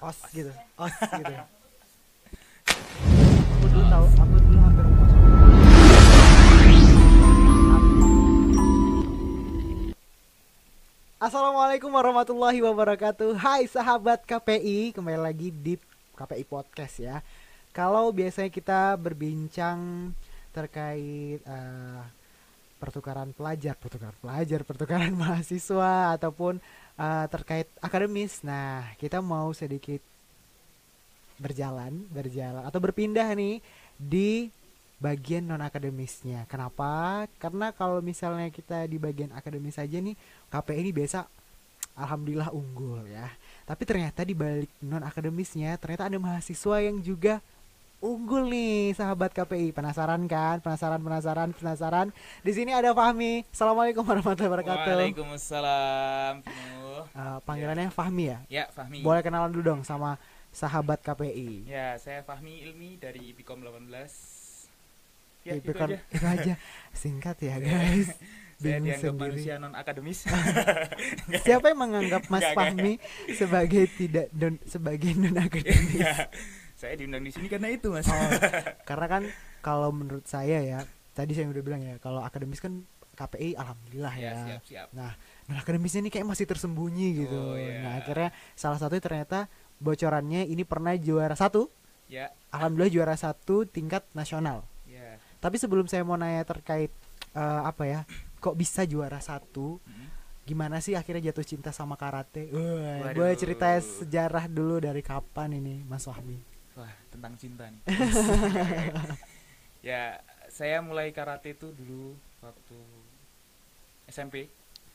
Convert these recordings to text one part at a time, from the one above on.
os gitu. Os gitu. Aku dulu tahu aku dulu hampir Assalamualaikum warahmatullahi wabarakatuh. Hai sahabat KPI Kembali lagi di KPI Podcast ya. Kalau biasanya kita berbincang terkait eh, pertukaran pelajar Pertukaran pelajar, pertukaran mahasiswa Ataupun eh, terkait akademis Nah kita mau sedikit berjalan Berjalan atau berpindah nih di bagian non akademisnya. Kenapa? Karena kalau misalnya kita di bagian akademis saja nih KPI ini biasa alhamdulillah unggul ya. Tapi ternyata di balik non akademisnya ternyata ada mahasiswa yang juga unggul nih sahabat KPI. Penasaran kan? Penasaran penasaran penasaran. Di sini ada Fahmi. Assalamualaikum warahmatullahi wabarakatuh. Waalaikumsalam. Eh, panggilannya Fahmi ya. Ya, Fahmi. Boleh kenalan dulu dong sama sahabat KPI. Ya, saya Fahmi Ilmi dari Ipicom 18. Ya, itu kan aja. itu aja singkat ya guys. Saya Bingung dianggap sendiri. manusia non akademis. Siapa yang menganggap Mas Fahmi sebagai tidak don, sebagai non akademis? Saya diundang di sini karena itu, Mas. Oh, karena kan kalau menurut saya ya, tadi saya udah bilang ya, kalau akademis kan KPI alhamdulillah ya. ya, siap, siap. Nah, non akademisnya ini kayak masih tersembunyi gitu. Oh, iya. Nah, akhirnya salah satu ternyata bocorannya ini pernah juara satu, Ya, alhamdulillah juara satu tingkat nasional. ya. Tapi sebelum saya mau nanya terkait eh, apa ya, kok bisa juara satu? Hmm. gimana sih akhirnya jatuh cinta sama karate? Wah, boleh cerita sejarah dulu dari kapan ini, Mas Wahmi? Wah, tentang cinta nih. ya, saya mulai karate itu dulu waktu SMP,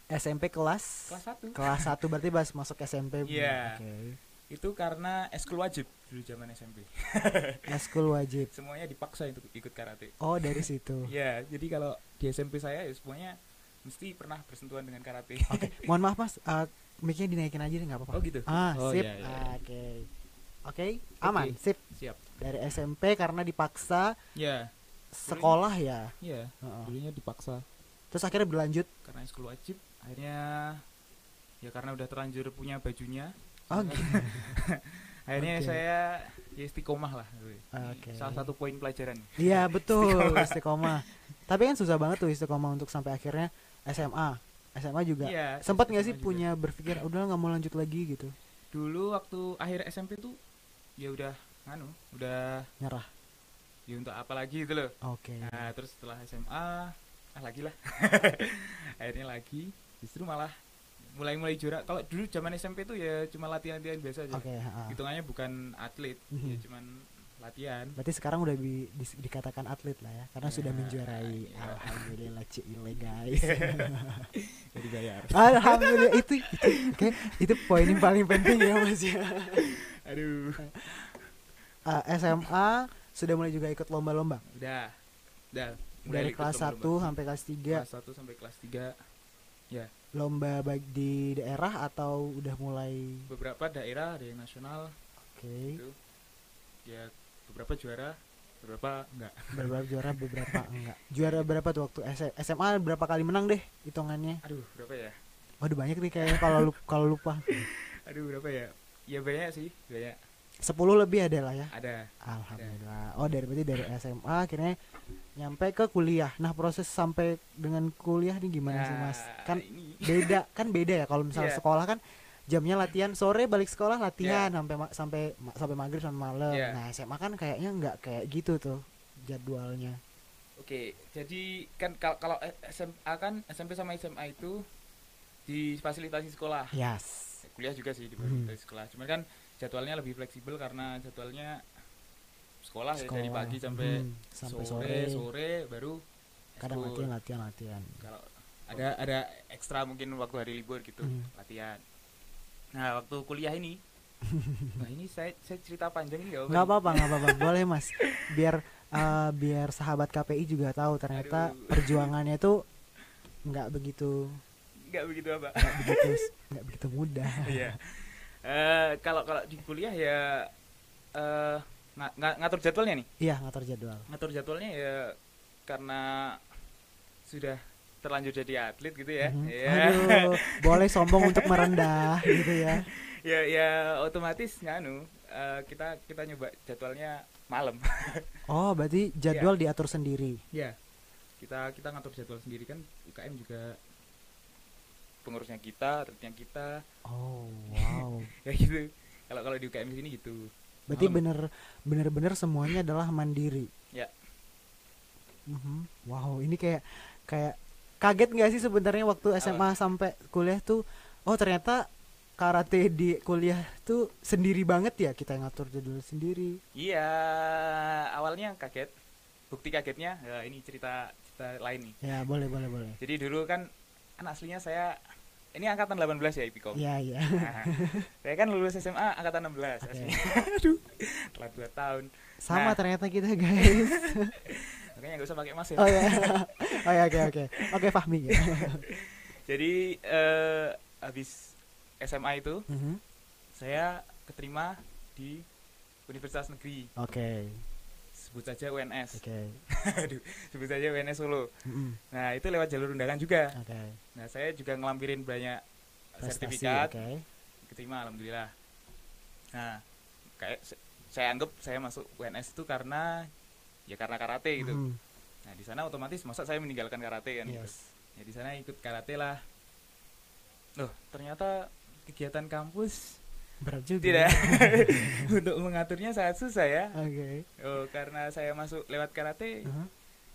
SMP kelas kelas 1. kelas 1 berarti pas masuk SMP. Iya. Oke. Itu karena eskul wajib dulu zaman SMP. Eskul wajib. Semuanya dipaksa untuk ikut karate. Oh, dari situ. Ya, jadi kalau di SMP saya ya semuanya mesti pernah bersentuhan dengan karate. Oke, mohon maaf Mas, eh, mic-nya dinaikin aja nggak apa-apa. Oh gitu. Ah, Oh, sip. iya, iya. Ah, Oke. Oke, aman, Oke. sip. Siap. Dari SMP karena dipaksa Ya, sekolah ya. ya. Heeh. Dulunya dipaksa Terus akhirnya berlanjut. karena eskul wajib. Akhirnya ya karena udah terlanjur punya bajunya. Oh, gitu. Akhirnya Oke. saya ya istiqomah lah. Oke. Salah satu poin pelajaran. Iya betul istiqomah. Tapi kan susah banget tuh istiqomah untuk sampai akhirnya SMA. SMA juga. Iya. Sempat nggak sih juga. punya berpikir udah nggak mau lanjut lagi gitu, Dulu waktu akhir SMP tuh ya udah nganu, udah nyerah. ya untuk apa lagi gitu loh. Oke. Nah, terus setelah SMA, ah lagi lah. Akhirnya lagi, justru malah mulai-mulai juara. Kalau dulu zaman SMP tuh ya cuma latihan-latihan biasa aja. Oke. ha. Hitungannya bukan atlet, Mhm. ya cuman latihan. Berarti sekarang udah di- di- dikatakan atlet lah ya, karena Ya, sudah menjuarai. iya. Alhamdulillah cile guys. Jadi bayar. Alhamdulillah itu itu oke itu poin yang paling penting ya mas ya. Aduh. Eh, SMA sudah mulai juga ikut lomba-lomba Udah. Udah. dari ikut kelas 1 lomba-lomba. sampai kelas 3 kelas 1 sampai kelas 3 lomba baik di daerah atau udah mulai beberapa daerah ada yang nasional oke gitu. Ya beberapa juara, beberapa enggak. beberapa juara beberapa enggak juara berapa tuh waktu SMA berapa kali menang deh hitungannya Aduh, berapa ya? waduh banyak nih kayaknya kalau lu kalau lupa Aduh, berapa ya? Ya banyak sih, banyak. 10 lebih ada lah ya Ada. alhamdulillah oh dari berarti dari SMA akhirnya nyampe ke kuliah nah proses sampai dengan kuliah nih gimana sih mas Nah, kan ini beda kan beda ya kalau misalnya Iya. sekolah kan jamnya latihan sore balik sekolah latihan sampai ma- sampai ma- sampai maghrib sampai malam Iya. nah SMA kan kayaknya nggak kayak gitu tuh jadwalnya Oke, jadi kan kal- kalau eh, SMA kan SMP sama SMA itu difasilitasi sekolah. yes Kuliah juga sih Hmm. difasilitasi sekolah. Cuman kan jadwalnya lebih fleksibel karena jadwalnya sekolah, ya dari Sekolah. pagi sampai, Hmm, sampai sore, sore, sore baru kadang latihan latihan latihan Kalau ada ada ekstra mungkin waktu hari libur gitu Hmm. latihan. Nah, waktu kuliah ini. Nah ini saya, saya cerita panjang ini nggak apa-apa nggak apa-apa. Boleh mas. Biar eh, biar sahabat KPI juga tahu ternyata Aduh. perjuangannya tuh nggak begitu nggak begitu apa? nggak begitu nggak begitu mudah. Iya. Eh, kalau kalau di kuliah ya eh nga- nga- ngatur jadwalnya nih. iya ngatur jadwal. Ngatur jadwalnya ya karena sudah terlanjur jadi atlet gitu ya. Mhm. Ya. Aduh, boleh sombong untuk merendah gitu ya. ya ya otomatis nganu eh, kita kita nyoba jadwalnya malam Oh, berarti jadwal diatur sendiri. ya kita kita ngatur jadwal sendiri kan UKM juga pengurusnya kita tertibnya kita Oh, wow. ya gitu kalau kalau di UKM sini gitu Berarti Malam. bener bener-bener semuanya adalah mandiri. Ya. Mhm. Wow, ini kayak kayak kaget nggak sih sebenarnya waktu SMA sampai kuliah tuh oh ternyata karate di kuliah tuh sendiri banget ya kita yang ngatur jadwal sendiri. iya awalnya kaget bukti kagetnya ya ini cerita cerita lain nih Ya, boleh boleh boleh. jadi dulu kan kan aslinya saya ini angkatan 18 ya Ipicom Iya, iya. Nah, saya kan lulus SMA angkatan 16 Oke. aslinya. Aduh, telah 2 tahun. Sama Nah. ternyata kita, guys. Makanya nggak usah pakai mas ya. Oh ya. Oh ya, oke oke. Oke, Fahmi ya. Jadi eh, habis SMA itu Mhm. saya keterima di Universitas Negeri, Oke. sebut saja UNS. Oke. Aduh, sebut saja UNS Solo. Mhm. Nah, itu lewat jalur undangan juga. Oke. Nah, saya juga ngelampirin banyak Prestasi, sertifikat, Oke. keterima alhamdulillah. Nah, kayak saya anggap saya masuk UNS itu karena ya karena karate gitu. Mhm. Nah, di sana otomatis masa saya meninggalkan karate kan gitu. Yes. Ya di sana ikut karate lah. Loh, ternyata kegiatan kampus Berat juga. tidak untuk mengaturnya sangat susah ya. Oke. Oh, karena saya masuk lewat karate, Mhm.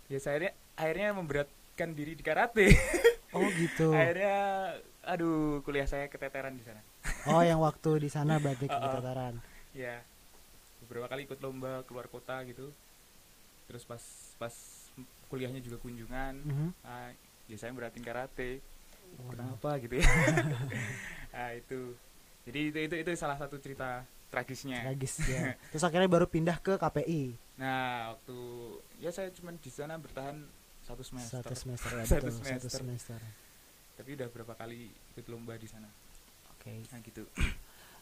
ya saya akhirnya memberatkan diri di karate. Oh gitu. akhirnya aduh, kuliah saya keteteran di sana. Oh yang waktu di sana berarti Uh-uh. keteteran. Ya. Beberapa kali ikut lomba keluar kota gitu. Terus pas pas kuliahnya juga kunjungan, Mhm. ah, ya saya beratin karate. Waduh. kenapa gitu ya nah itu jadi itu itu itu salah satu cerita tragisnya Tragis ya. Terus akhirnya baru pindah ke KPI nah waktu ya saya cuma di sana bertahan satu semester satu semester ya Satu betul, satu semester. semester. tapi udah berapa kali ikut lomba di sana Oke. nah gitu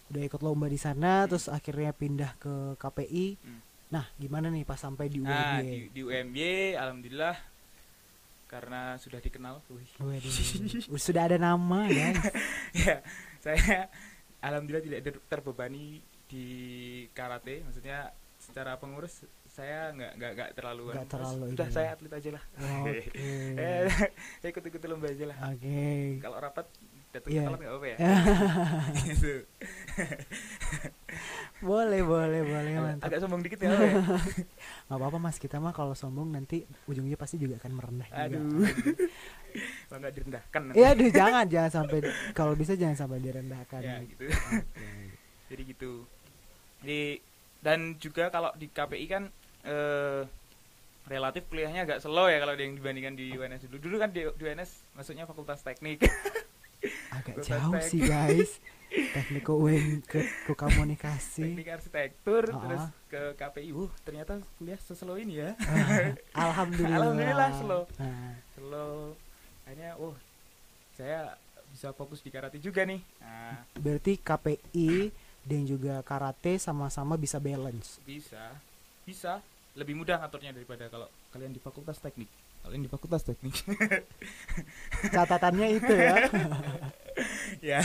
Udah ikut lomba di sana, terus akhirnya pindah ke KPI. Hmm. Nah, gimana nih pas sampai di nah UNY? di, di UMY alhamdulillah karena sudah dikenal wih. Waduh, sudah ada nama ya. ya saya alhamdulillah tidak ter- terbebani di karate maksudnya secara pengurus saya nggak nggak nggak terlalu Nggak anu. terlalu udah ini saya ya. atlet aja lah Oke. eh, saya ikut ikut lomba aja lah Oke. kalau rapat datang Iya. telat nggak apa ya gitu boleh, boleh, boleh mantap. agak sombong dikit ya ya Gak apa-apa Mas, kita mah kalau sombong nanti ujungnya pasti juga akan merendah juga. aduh kalau nggak direndahkan. Iya, aduh jangan jangan sampai kalau bisa jangan sampai direndahkan. ya gitu Oke. jadi gitu jadi dan juga kalau di KPI kan eh, relatif kuliahnya agak slow ya kalau yang dibandingkan di UNS dulu dulu kan di, di UNS masuknya fakultas teknik Agak jauh sih guys. Teknik UN ke, ke komunikasi. teknik arsitektur Ah. terus ke KPI uh ternyata kuliah seslow ini ya Alhamdulillah. Alhamdulillah, slow. Nah, slow akhirnya oh saya bisa fokus di karate juga nih nah berarti KPI dan juga karate sama-sama bisa balance. bisa bisa lebih mudah ngaturnya daripada kalau kalian di fakultas teknik kalian di fakultas teknik Catatannya itu ya. ya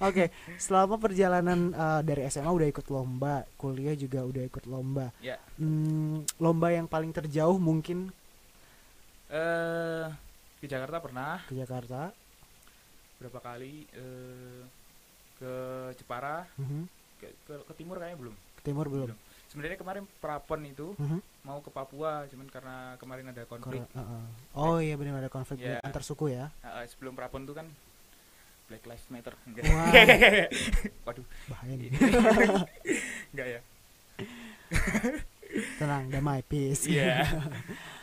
Oke, selama perjalanan eh, dari SMA udah ikut lomba, kuliah juga udah ikut lomba. ya Hmm, lomba yang paling terjauh mungkin eh ke Jakarta pernah ke Jakarta. berapa kali eh ke Jepara Mhm. ke, ke, ke timur kayaknya belum Ke timur belum. Sebenarnya kemarin prapon itu Mhm. mau ke Papua cuman karena kemarin ada konflik Kor- uh-uh. Oh iya benar ada konflik Ya. antar suku ya. Nah, eh, sebelum prapon itu kan Black Lives Matter enggak Wah. waduh Bahaya nih. enggak ya Tenang, damai, peace. iya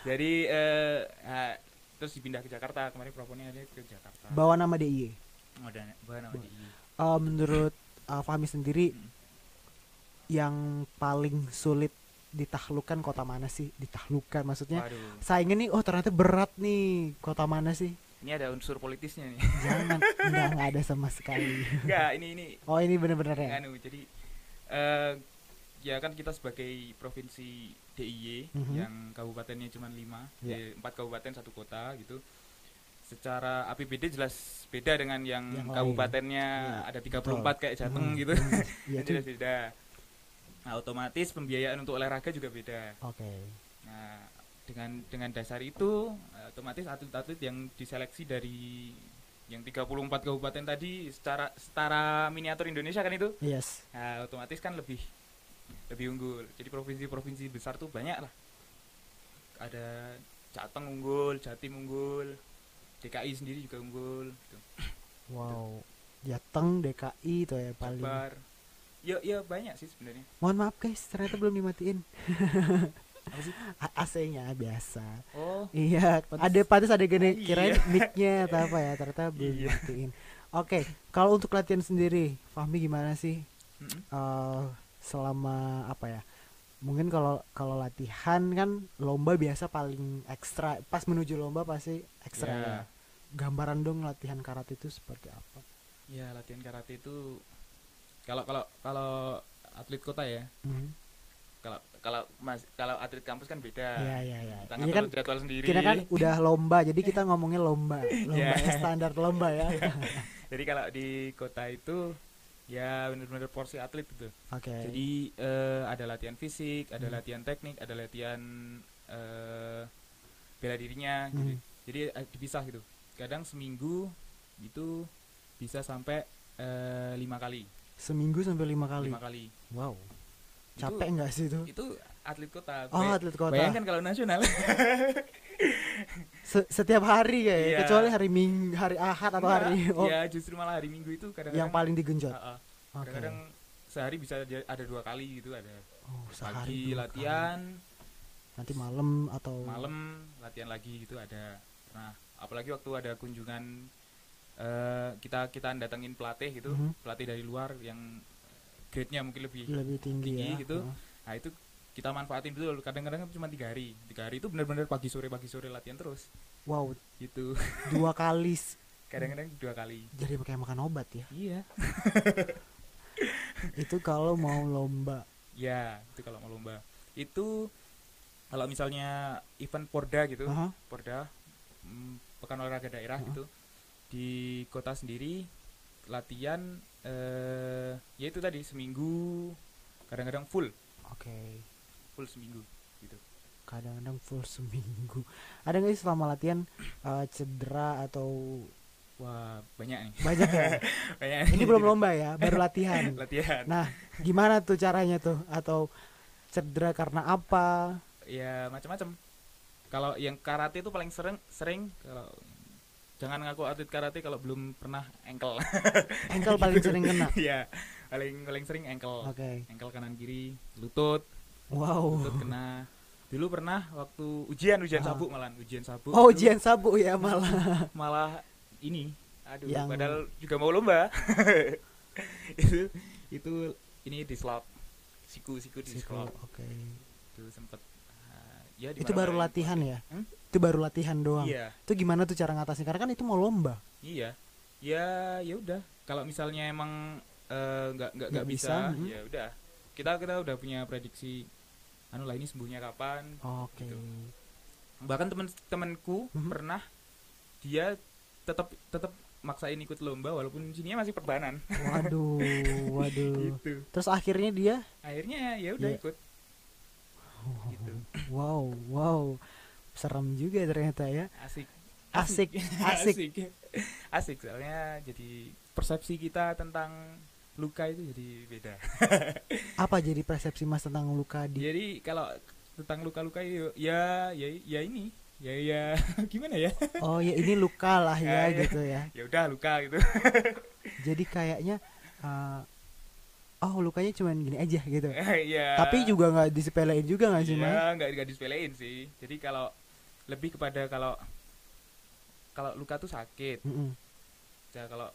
jadi eh nah, terus dipindah ke Jakarta kemarin praponnya ada ke Jakarta Bawa nama DIY. oh, bahan nama di Eh, menurut uh, Fahmi sendiri Hmm. Yang paling sulit ditaklukkan kota mana sih? Ditaklukkan maksudnya waduh saingnya nih oh ternyata berat nih kota mana sih? ini ada unsur politisnya nih Jangan enggak enggak ada sama sekali. enggak ini ini Oh ini bener-bener ya. anu jadi eh ya kan kita sebagai provinsi DIY Mhm. yang kabupatennya cuma lima Iya. eh, empat kabupaten satu kota gitu secara APBD jelas beda dengan yang, Yang lain. kabupatennya Iya, ada 34 kayak Jateng Hmm, gitu. hmm, tuh. jelas beda. Nah, otomatis pembiayaan untuk olahraga juga beda. Oke. Nah, dengan dengan dasar itu eh, otomatis atlet-atlet yang diseleksi dari yang 34 kabupaten tadi secara setara miniatur Indonesia kan itu. Yes. Nah, otomatis kan lebih lebih unggul. Jadi provinsi-provinsi besar tuh banyak lah. Ada Jateng unggul, Jatim unggul, DKI sendiri juga unggul, gitu. Wow. Jateng DKI itu ya paling. Jabar. Ya, ya banyak sih sebenarnya. Mohon maaf guys, ternyata belum dimatiin. AC-nya biasa. Oh, Iya, Pantes- ada pantas ada gini Iya. kirain mic-nya atau apa ya, ternyata belum Iya. dimatiin. Oke, kalau untuk latihan sendiri, Fahmi gimana sih mm-mm. eh selama apa ya? Mungkin kalau kalau latihan kan lomba biasa paling ekstra. Pas menuju lomba pasti ekstra Ya. ya. Gambaran dong latihan karate itu seperti apa? ya latihan karate itu kalau kalau kalau atlet kota ya, Hmm. kalau kalau mas kalau atlet kampus kan beda. Iya, iya, iya. Kita kan jadwal sendiri. kita kan udah lomba, jadi kita ngomongnya lomba. Lomba Iya. standar lomba ya. Jadi kalau di kota itu ya benar-benar porsi atlet gitu. Oke. Jadi eh, ada latihan fisik, ada Hmm. latihan teknik, ada latihan eh, bela dirinya. Hmm. Gitu. Jadi eh, dipisah gitu. Kadang seminggu itu bisa sampai eh, lima kali, Seminggu sampai lima kali. lima kali. Wow. Itu- Capek nggak sih itu? Itu atlet kota. Oh, atlet kota. Bayangkan kalau nasional. Se- setiap hari ya? Iya. kecuali hari Minggu, hari Ahad atau hari oh, ya justru malah hari Minggu itu kadang-kadang yang paling digenjot. Ah, ah. Oke. kadang-kadang sehari bisa ada dua kali gitu ada Oh, pagi sehari dua latihan kali. nanti malam atau malam latihan lagi gitu ada nah apalagi waktu ada kunjungan eh, kita kita datengin pelatih gitu Mhm. pelatih dari luar yang grade-nya mungkin lebih lebih tinggi, tinggi ya. gitu. Oh. nah itu kita manfaatin betul kadang-kadang kan cuma tiga hari tiga hari itu benar-benar pagi sore pagi sore latihan terus Wow, gitu dua kali kadang-kadang dua kali jadi kayak makan obat ya. iya Itu kalau mau lomba. ya itu kalau mau lomba itu kalau misalnya event porda gitu Aha. Porda mm, pekan olahraga daerah Heeh. gitu di kota sendiri latihan eh ya itu tadi seminggu kadang-kadang full Oke. full seminggu gitu Kadang-kadang full seminggu. Ada nggak sih selama latihan eh, cedera atau wah banyak nih banyak ya? banyak Ini belum lomba ya, baru latihan. latihan Nah, gimana tuh caranya tuh? Atau cedera karena apa? ya macam-macam kalau yang karate itu paling sering sering kalau jangan ngaku atlet karate kalau belum pernah ankle Ankle paling sering kena. ya paling paling sering ankle Oke. ankle kanan kiri lutut Wow. lutut kena dulu pernah waktu ujian ujian Ah. sabuk malah ujian sabuk Oh, itu ujian sabuk ya malah. malah ini aduh Yang- padahal juga mau lomba itu itu ini dislok siku siku dislok Oke. itu sempet ah, ya Itu baru latihan ya? Hmm? Itu baru latihan doang. iya Itu gimana tuh cara ngatasin? Karena kan itu mau lomba. iya ya ya udah kalau misalnya emang eh, nggak nggak nggak Nggak bisa, bisa, hmm. ya udah kita kita udah punya prediksi anu lah ini sembuhnya kapan Oke. Gitu. bahkan temen-temenku Mhm. pernah dia tetap tetap maksain ikut lomba walaupun sininya masih perbanan Waduh, waduh. gitu Terus akhirnya dia akhirnya ya udah Iya. ikut gitu wow, wow. Serem juga ternyata ya. asik Asik, asik. asik asik soalnya jadi persepsi kita tentang luka itu jadi beda Apa jadi persepsi Mas tentang luka di jadi kalau tentang luka-luka ya ya ya, ya ini ya ya gimana ya Oh, ya ini luka lah ya Ya, ya. gitu ya. ya udah luka gitu Jadi kayaknya uh, oh lukanya cuman gini aja gitu. ya Tapi juga nggak disepelein juga nggak sih, Mas? ya nggak nggak disepelein sih jadi kalau lebih kepada kalau kalau luka tuh sakit Mm-mm. ya kalau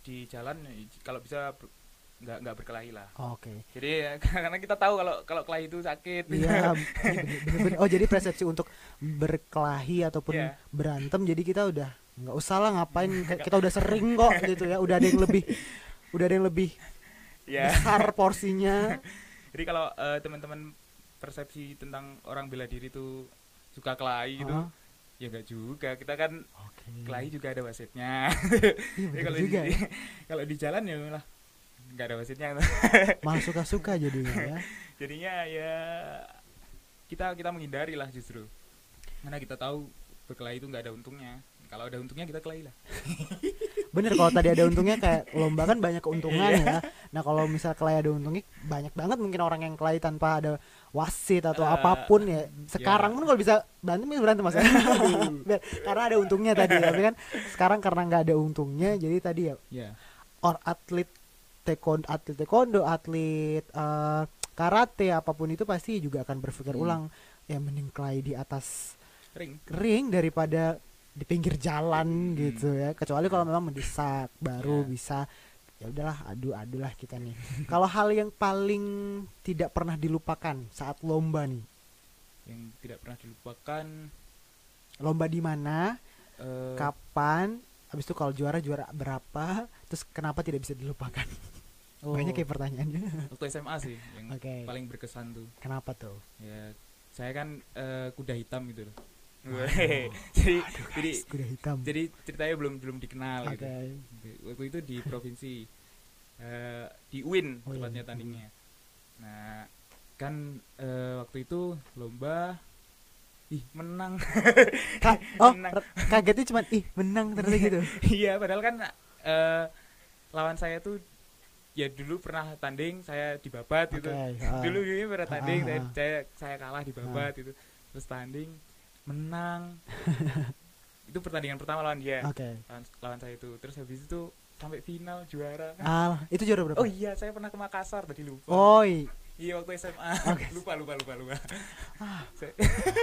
di jalan kalau bisa nggak nggak berkelahi lah Oke. jadi ya, karena kita tahu kalau kalau kelahi itu sakit Iya, bener-bener. Oh jadi persepsi untuk berkelahi ataupun Iya. berantem, jadi kita udah nggak usah lah ngapain, kita udah sering kok gitu ya, udah ada yang lebih, udah ada yang lebih ya besar porsinya. jadi kalau eh, teman-teman persepsi tentang orang bela diri itu suka kelahi gitu Heeh. ya enggak juga kita kan Oke. kelahi juga ada wasitnya bener kalau juga di, ya. kalau di jalan ya malah nggak ada wasitnya Malah suka-suka jadinya ya. jadinya ya kita kita menghindari lah justru karena kita tahu berkelahi itu nggak ada untungnya kalau ada untungnya kita kelahi lah Bener kalau tadi ada untungnya kayak lomba kan banyak keuntungan Iya. ya. Nah kalau misal kelahi ada untungnya banyak banget mungkin orang yang kelahi tanpa ada wasit atau Eh, apa pun ya. Sekarang ya. pun kalau bisa berantem ya berantem mas. Karena ada untungnya tadi tapi kan sekarang karena nggak ada untungnya jadi tadi ya ya or atlet taekwondo atlet taekwondo atlet eh, karate apa pun itu pasti juga akan berpikir Hmm. ulang ya mending kelahi di atas ring ring daripada di pinggir jalan Hmm. gitu ya kecuali kalau memang mendesak baru Ya. bisa ya udahlah adu adu lah kita nih. Kalau hal yang paling tidak pernah dilupakan saat lomba nih? Yang tidak pernah dilupakan? Lomba di mana? Eh, kapan? Habis itu kalau juara juara berapa? Terus kenapa tidak bisa dilupakan? Oh, banyak ya pertanyaannya. Waktu SMA sih yang Oke. paling berkesan tuh. Kenapa tuh? Ya saya kan eh, kuda hitam gitu loh Jadi jadi Guys, kuda hitam. jadi ceritanya belum belum dikenal oke. Gitu waktu itu di provinsi eh, di UIN Oh, iya, tepatnya di tandingnya. Nah kan eh, waktu itu lomba ih menang. Ka- oh Menang. kagetnya cuma ih menang ternyata gitu. Iya padahal kan eh, lawan saya tuh ya dulu pernah tanding saya dibabat oke gitu ah. dulu ini pernah tanding saya, ah. saya saya kalah dibabat gitu. Terus tanding menang. Itu pertandingan pertama lawan dia. Oke. Lawan, lawan saya itu. Terus habis itu sampai final juara. Ah itu juara berapa? Oh iya saya pernah ke Makassar tadi lupa. Oh iya waktu SMA Oke. lupa lupa lupa lupa. Saya-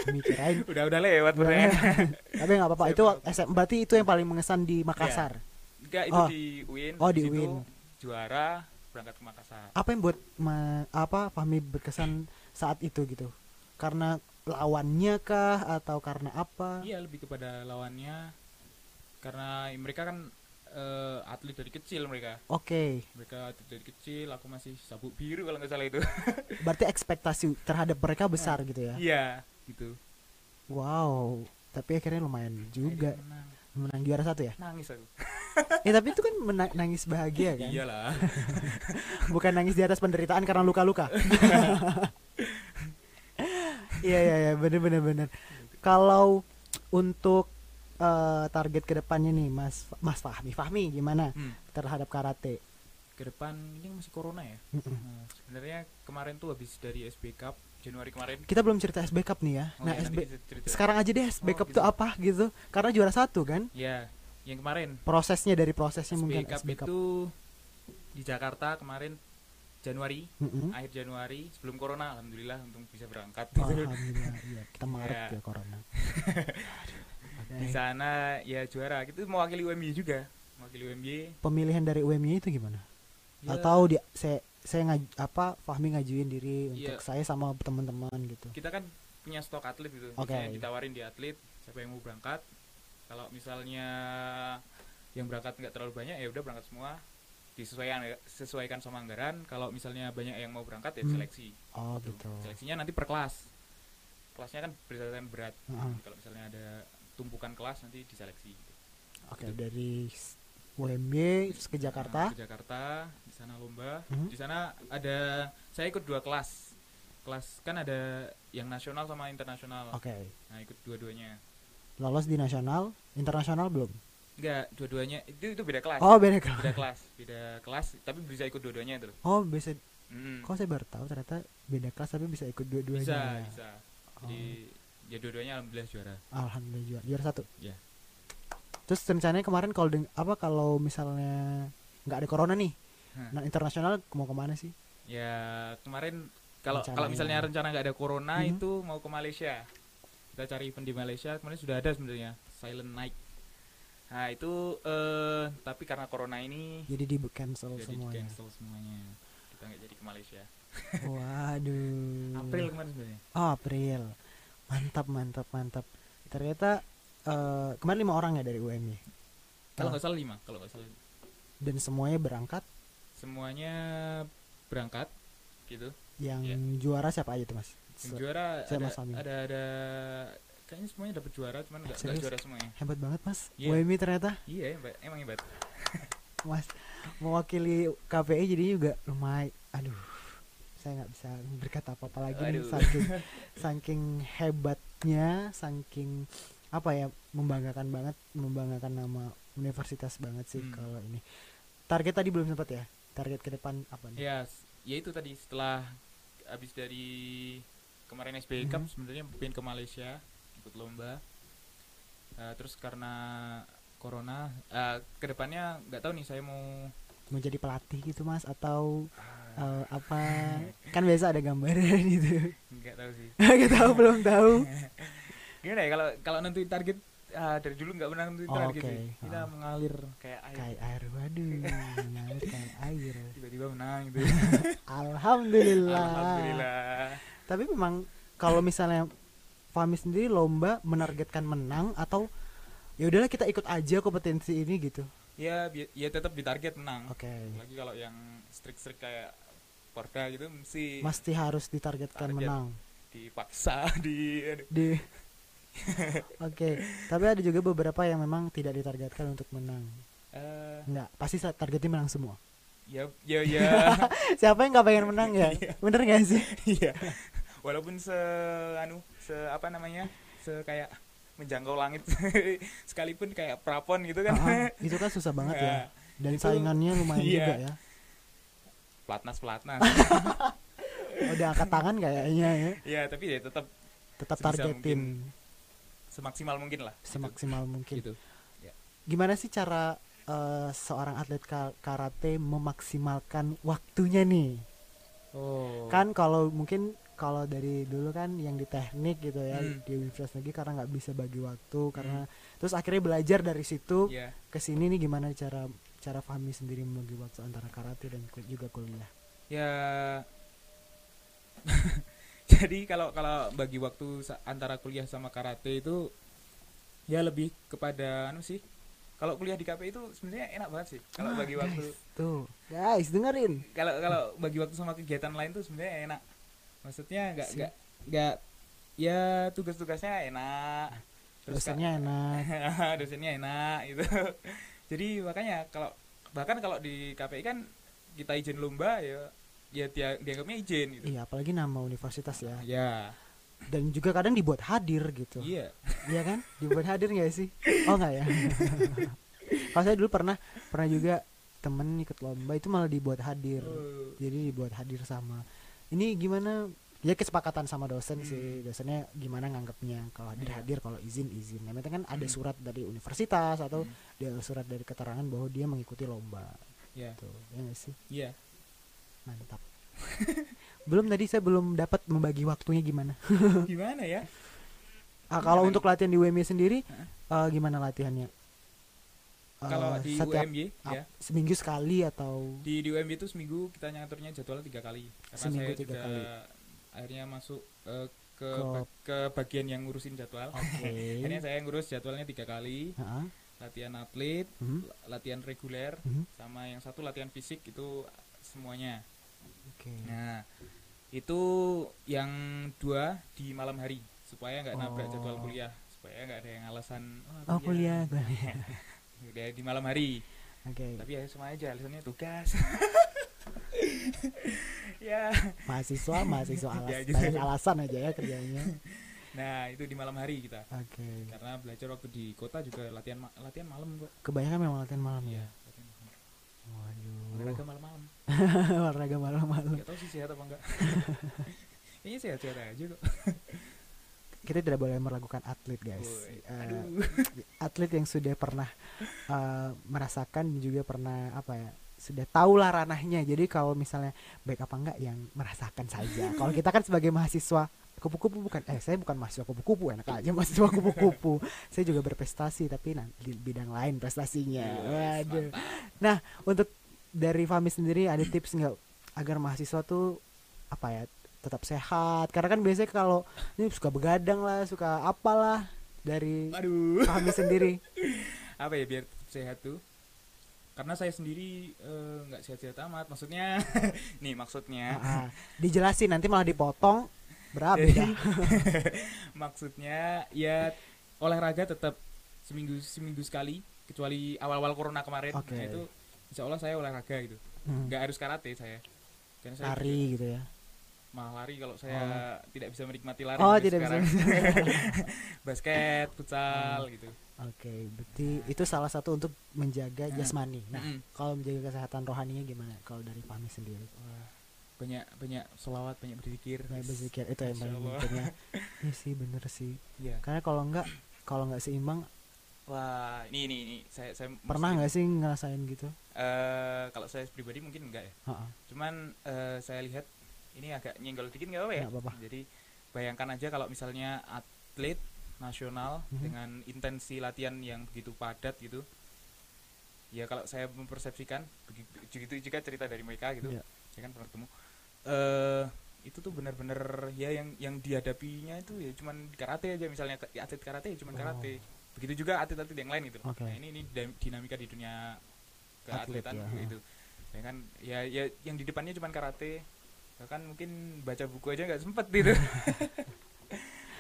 mikirain. Udah udah lewat pertanyaan tapi nggak apa-apa itu pernah- SM berarti itu yang paling mengesan di Makassar? Enggak itu Oh. di UIN Oh, di UIN. juara berangkat ke Makassar. Apa yang buat ma- apa Fahmi berkesan saat itu gitu? Karena lawannya kah? Atau karena apa? Iya lebih kepada lawannya. Karena mereka kan eh, atlet dari kecil mereka. Oke. Mereka atlet dari kecil aku masih sabuk biru kalau nggak salah itu. Berarti ekspektasi terhadap mereka besar gitu ya? Iya gitu. Wow. Tapi akhirnya lumayan juga. Akhirnya menang. menang juara satu ya? Nangis aku. Eh tapi itu kan mena- nangis bahagia kan? Iyalah. Bukan nangis di atas penderitaan karena luka-luka iya iya iya. Bener bener bener. Kalau untuk eh, target ke depannya nih mas mas Fahmi. Fahmi gimana Hmm. terhadap karate? Ke depan ini masih corona ya. Nah, sebenarnya kemarin tuh habis dari SB Cup Januari kemarin. Kita belum cerita SB Cup nih ya. Oh, nah iya, SB sekarang aja deh SB Oh, Cup gitu. tuh apa gitu. Karena juara satu kan? Ya yang kemarin. Prosesnya dari prosesnya SB mungkin Cup SB Cup. itu di Jakarta kemarin Januari Mm-mm. akhir Januari sebelum corona alhamdulillah untung bisa berangkat. Alhamdulillah iya kita Maret Ya. ya corona. Di sana ya juara. Itu mewakili UMY juga. Mewakili UMY pemilihan dari UMY itu gimana? Ya, atau dia saya saya ngaj, apa Fahmi ngajuin diri untuk Iya. saya sama teman-teman gitu? Kita kan punya stok atlet gitu. Misalnya ditawarin di atlet siapa yang mau berangkat? Kalau misalnya yang berangkat nggak terlalu banyak ya udah berangkat semua disesuaikan sesuaikan sama anggaran kalau misalnya banyak yang mau berangkat ya Hmm. seleksi. Oh Gitu. gitu seleksinya nanti per kelas. Kelasnya kan berdasarkan berat. Heeh. kalau misalnya ada tumpukan kelas nanti diseleksi. Oke Gitu. dari terus ke Jakarta. Nah, ke Jakarta di sana lomba. Mhm. di sana ada saya ikut dua kelas. Kelas kan ada yang nasional sama internasional. Oke. Nah ikut dua-duanya. Lolos di nasional internasional belum enggak dua-duanya. Itu itu beda kelas. Oh beda kelas. Beda kelas beda kelas tapi bisa ikut dua-duanya itu loh. Oh bisa. Mm. kok saya baru tahu ternyata beda kelas tapi bisa ikut dua-duanya? Bisa ya. bisa. Oh, jadi ya dua-duanya alhamdulillah juara. Alhamdulillah juara juara satu? Ya. terus rencananya kemarin kalau deng- apa kalau misalnya nggak ada corona nih Hah. nah internasional mau ke mana sih? Ya kemarin kalau kalau misalnya rencana nggak ada corona Mhm. itu mau ke Malaysia. Kita cari event di Malaysia kemarin sudah ada sebenarnya Silent Night nah itu eh tapi karena corona ini jadi di cancel jadi di semuanya. cancel semuanya. Kita nggak jadi ke Malaysia. Waduh. April kemarin sebenarnya. Oh April. Mantap mantap mantap. Ternyata eh, kemarin lima orang ya dari UMY kalau nggak salah lima kalau nggak salah dan semuanya berangkat? Semuanya berangkat gitu. Yang Iya. juara siapa aja tuh mas? Yang juara ada, ada ada kayaknya semuanya dapat juara cuman nggak Serius? juara semuanya Hebat banget mas. Iya. WMI ternyata iya hebat emang hebat mas mewakili KPI jadi juga lumayan. Aduh, saya nggak bisa berkata apa-apa lagi nih, saking saking hebatnya, saking apa ya membanggakan banget, membanggakan nama universitas banget sih Hmm. kalau ini. Target tadi belum sempat ya. Target ke depan apa nih? ya ya itu tadi setelah habis dari kemarin SBY Cup Mhm. sebenarnya pengen ke Malaysia ikut lomba Eh, terus karena corona eh, ke depannya nggak tahu nih saya mau Mau jadi pelatih gitu mas atau eh, apa? kan biasa ada gambaran gitu. nggak tahu sih Gak tahu belum tahu. gimana ya kalau kalau nentuin target ah, dari dulu nggak pernah nentuin Oh, target oke. sih kita Ah. mengalir kayak air Kayak air waduh, mengalir kayak air. tiba-tiba menang gitu Alhamdulillah. alhamdulillah Tapi memang kalau misalnya Fahmi sendiri lomba menargetkan menang atau ya udahlah kita ikut aja kompetensi ini gitu. ya ya tetap ditarget menang Oke. lagi kalau yang strik-strik kayak Porda gitu mesti Mesti harus ditargetkan Target. menang. dipaksa di. Di Oke, tapi ada juga beberapa yang memang tidak ditargetkan untuk menang. Eh, Enggak, pasti targetnya menang semua. ya ya ya Siapa yang nggak pengen menang ya? Bener gak sih? iya walaupun se anu se apa namanya se kayak menjangkau langit sekalipun kayak prapon gitu kan Ah, ah, itu kan susah banget ya. Ya, Dan Itu- saingannya lumayan iya. juga ya. pelatnas pelatnas Oh, udah angkat tangan kayaknya ya. ya tapi ya tetap Tetap targetin semaksimal mungkin lah semaksimal mungkin. gitu Gimana sih cara eh, seorang atlet ka- karate memaksimalkan waktunya nih? oh Kan kalau mungkin kalau dari dulu kan yang di teknik gitu ya Hmm. di universitas negeri karena nggak bisa bagi waktu karena terus akhirnya belajar dari situ ya ke sini nih gimana cara cara Fahmi sendiri membagi waktu antara karate dan juga kuliah. ya. Jadi kalau kalau bagi waktu antara kuliah sama karate itu ya lebih kepada anu sih kalau kuliah di KP itu sebenarnya enak banget sih kalau Wah, bagi waktu. guys, tuh. Guys dengerin. Kalau kalau bagi waktu sama kegiatan lain tuh sebenarnya enak maksudnya nggak nggak nggak ya tugas-tugasnya enak terus dosennya enak dosennya enak gitu jadi makanya kalau bahkan kalau di KPI kan kita izin lomba ya ya dia dianggapnya izin gitu iya apalagi nama universitas ya ya dan juga kadang dibuat hadir gitu iya Iya kan? Dibuat hadir nggak sih? Oh nggak ya? Kalau saya dulu pernah pernah juga temen ikut lomba itu malah dibuat hadir. Oh. Jadi dibuat hadir sama ini gimana? Ya kesepakatan sama dosen sih. Dosennya gimana nganggapnya kalau hadir Iya. hadir kalau izin izin. Yang penting kan ada Hmm. surat dari universitas atau Hmm. dia surat dari keterangan bahwa dia mengikuti lomba. ya Tuh, ya nggak sih? iya Mantap. belum tadi saya belum dapat membagi waktunya gimana. gimana ya Ah, kalau untuk latihan di UMY sendiri eh, gimana latihannya? Kalau Eh, di setiap UMY ya. seminggu sekali atau di di UMY itu seminggu kita ngaturnya jadwal tiga kali. Karena Seminggu saya tiga juga kali. akhirnya masuk eh, ke Ke- ba- ke bagian yang ngurusin jadwal. Oke. Akhirnya saya ngurus jadwalnya tiga kali. Heeh, latihan atlet mhm, la- latihan reguler mhm, sama yang satu latihan fisik itu semuanya. Oke. Nah itu yang dua di malam hari supaya nggak nabrak Oh. jadwal kuliah supaya nggak ada yang alasan oh kuliah kuliah. udah di malam hari. Oke. Tapi ya semua aja alasannya tugas. Ya. Mahasiswa mahasiswa alas Ya, gitu. banyak alasan aja ya kerjanya. Nah itu di malam hari kita. Oke. Karena belajar waktu di kota juga latihan ma- latihan malam kok. Kebanyakan memang latihan malam ya? Latihan malam. waduh. Olahraga malam-malam. Olahraga malam-malam. Nggak tahu sih sehat apa enggak. Kayaknya sehat-sehat aja kok kita tidak boleh meragukan atlet guys. Eh, aduh. atlet yang sudah pernah eh, merasakan dan juga pernah apa ya sudah tahu lah ranahnya. Jadi kalau misalnya baik apa enggak yang merasakan saja. Kalau kita kan sebagai mahasiswa kupu-kupu bukan eh saya bukan mahasiswa kupu-kupu enak aja mahasiswa kupu-kupu. Saya juga berprestasi tapi nah, di bidang lain prestasinya. Waduh. nah untuk dari Fami sendiri ada tips nggak agar mahasiswa tuh apa ya tetap sehat. Karena kan biasanya kalau ini suka begadang lah suka apalah dari aduh. Fahmi sendiri. Apa ya biar tetap sehat tuh? Karena saya sendiri eh, nggak sehat-sehat amat maksudnya. Nih maksudnya. Ah, ah. dijelasin nanti malah dipotong. Berapa ya? maksudnya ya olahraga tetap seminggu seminggu sekali kecuali awal-awal corona kemarin. Oke. nah itu insya Allah saya olahraga gitu. Hmm, nggak harus karate saya. Karena saya Lari gitu ya. Malah lari kalau saya tidak bisa menikmati lari Oh, tidak bisa. sekarang. basket futsal gitu Oke, berarti itu salah satu untuk menjaga Nah. jasmani. Nah, Mm-mm. kalau menjaga kesehatan rohaninya gimana? Kalau dari Fahmi sendiri? Wah, banyak banyak selawat banyak berzikir Kayak berzikir itu yang paling Allah. penting ya. Iya sih, bener sih. Iya. Karena kalau enggak, kalau nggak seimbang, wah ini ini ini saya saya pernah nggak sih ngerasain gitu? Eh, kalau saya pribadi mungkin enggak ya Heeh. cuman eh, saya lihat ini agak nyenggol dikit nggak apa ya Nggak apa-apa. jadi bayangkan aja kalau misalnya atlet nasional Mhm. dengan intensi latihan yang begitu padat gitu ya kalau saya mempersepsikan begitu, juga cerita dari mereka gitu Iya. saya kan pernah ketemu eh itu tuh benar-benar ya yang yang dihadapinya itu ya cuman karate aja misalnya ke- atlet karate ya cuman Oh. karate begitu juga atlet-atlet yang lain gitu Oke. nah ini ini dinamika di dunia Atlet keatletan ya, gitu ya kan ya ya yang di depannya cuman karate bahkan mungkin baca buku aja nggak sempet gitu.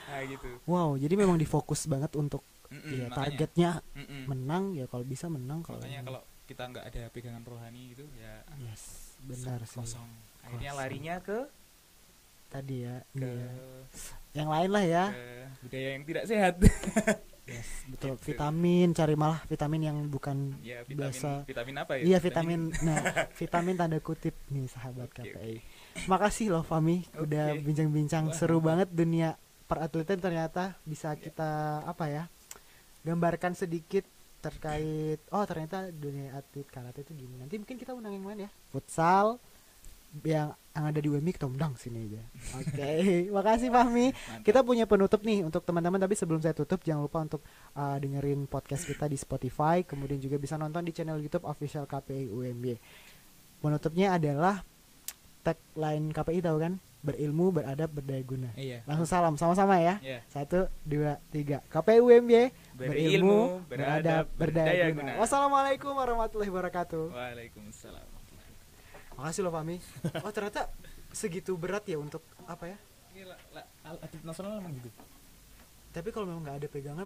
Nah gitu. Wow, jadi memang difokus banget untuk Mm-mm, ya makanya. targetnya Mm-mm. menang ya kalau bisa menang kalau makanya kalau kita nggak ada pegangan rohani gitu ya yes benar sih. kosong. Akhirnya Kosong. larinya ke? Tadi ya ke, iya. yang lain lah ya. Ke budaya yang tidak sehat. Yes betul. Gitu. vitamin cari malah vitamin yang bukan ya vitamin biasa. vitamin apa ya? Iya vitamin nah vitamin tanda kutip nih sahabat Oke, KPI makasih loh Fami udah bincang-bincang. Seru banget dunia peratletan ternyata bisa kita apa ya gambarkan sedikit terkait oh ternyata dunia atlet karate itu gini nanti mungkin kita undang yang lain ya. Futsal yang yang ada di UMI kita undang sini aja. Oke. Makasih Fahmi. Mantap. kita punya penutup nih untuk teman-teman. Tapi sebelum saya tutup jangan lupa untuk uh, dengerin podcast kita di Spotify. Kemudian juga bisa nonton di channel YouTube official KPI UMB penutupnya adalah tagline KPI tahu kan? Berilmu beradab berdaya guna. Iya. Langsung salam sama-sama ya. Iya. satu dua tiga. KPI UMB berilmu beradab berdaya guna. wassalamualaikum warahmatullahi wabarakatuh. Waalaikumsalam. Makasih loh Fami oh ternyata segitu berat ya untuk apa ya? Gila, la- atlet nasional emang gitu? Tapi kalau memang nggak ada pegangan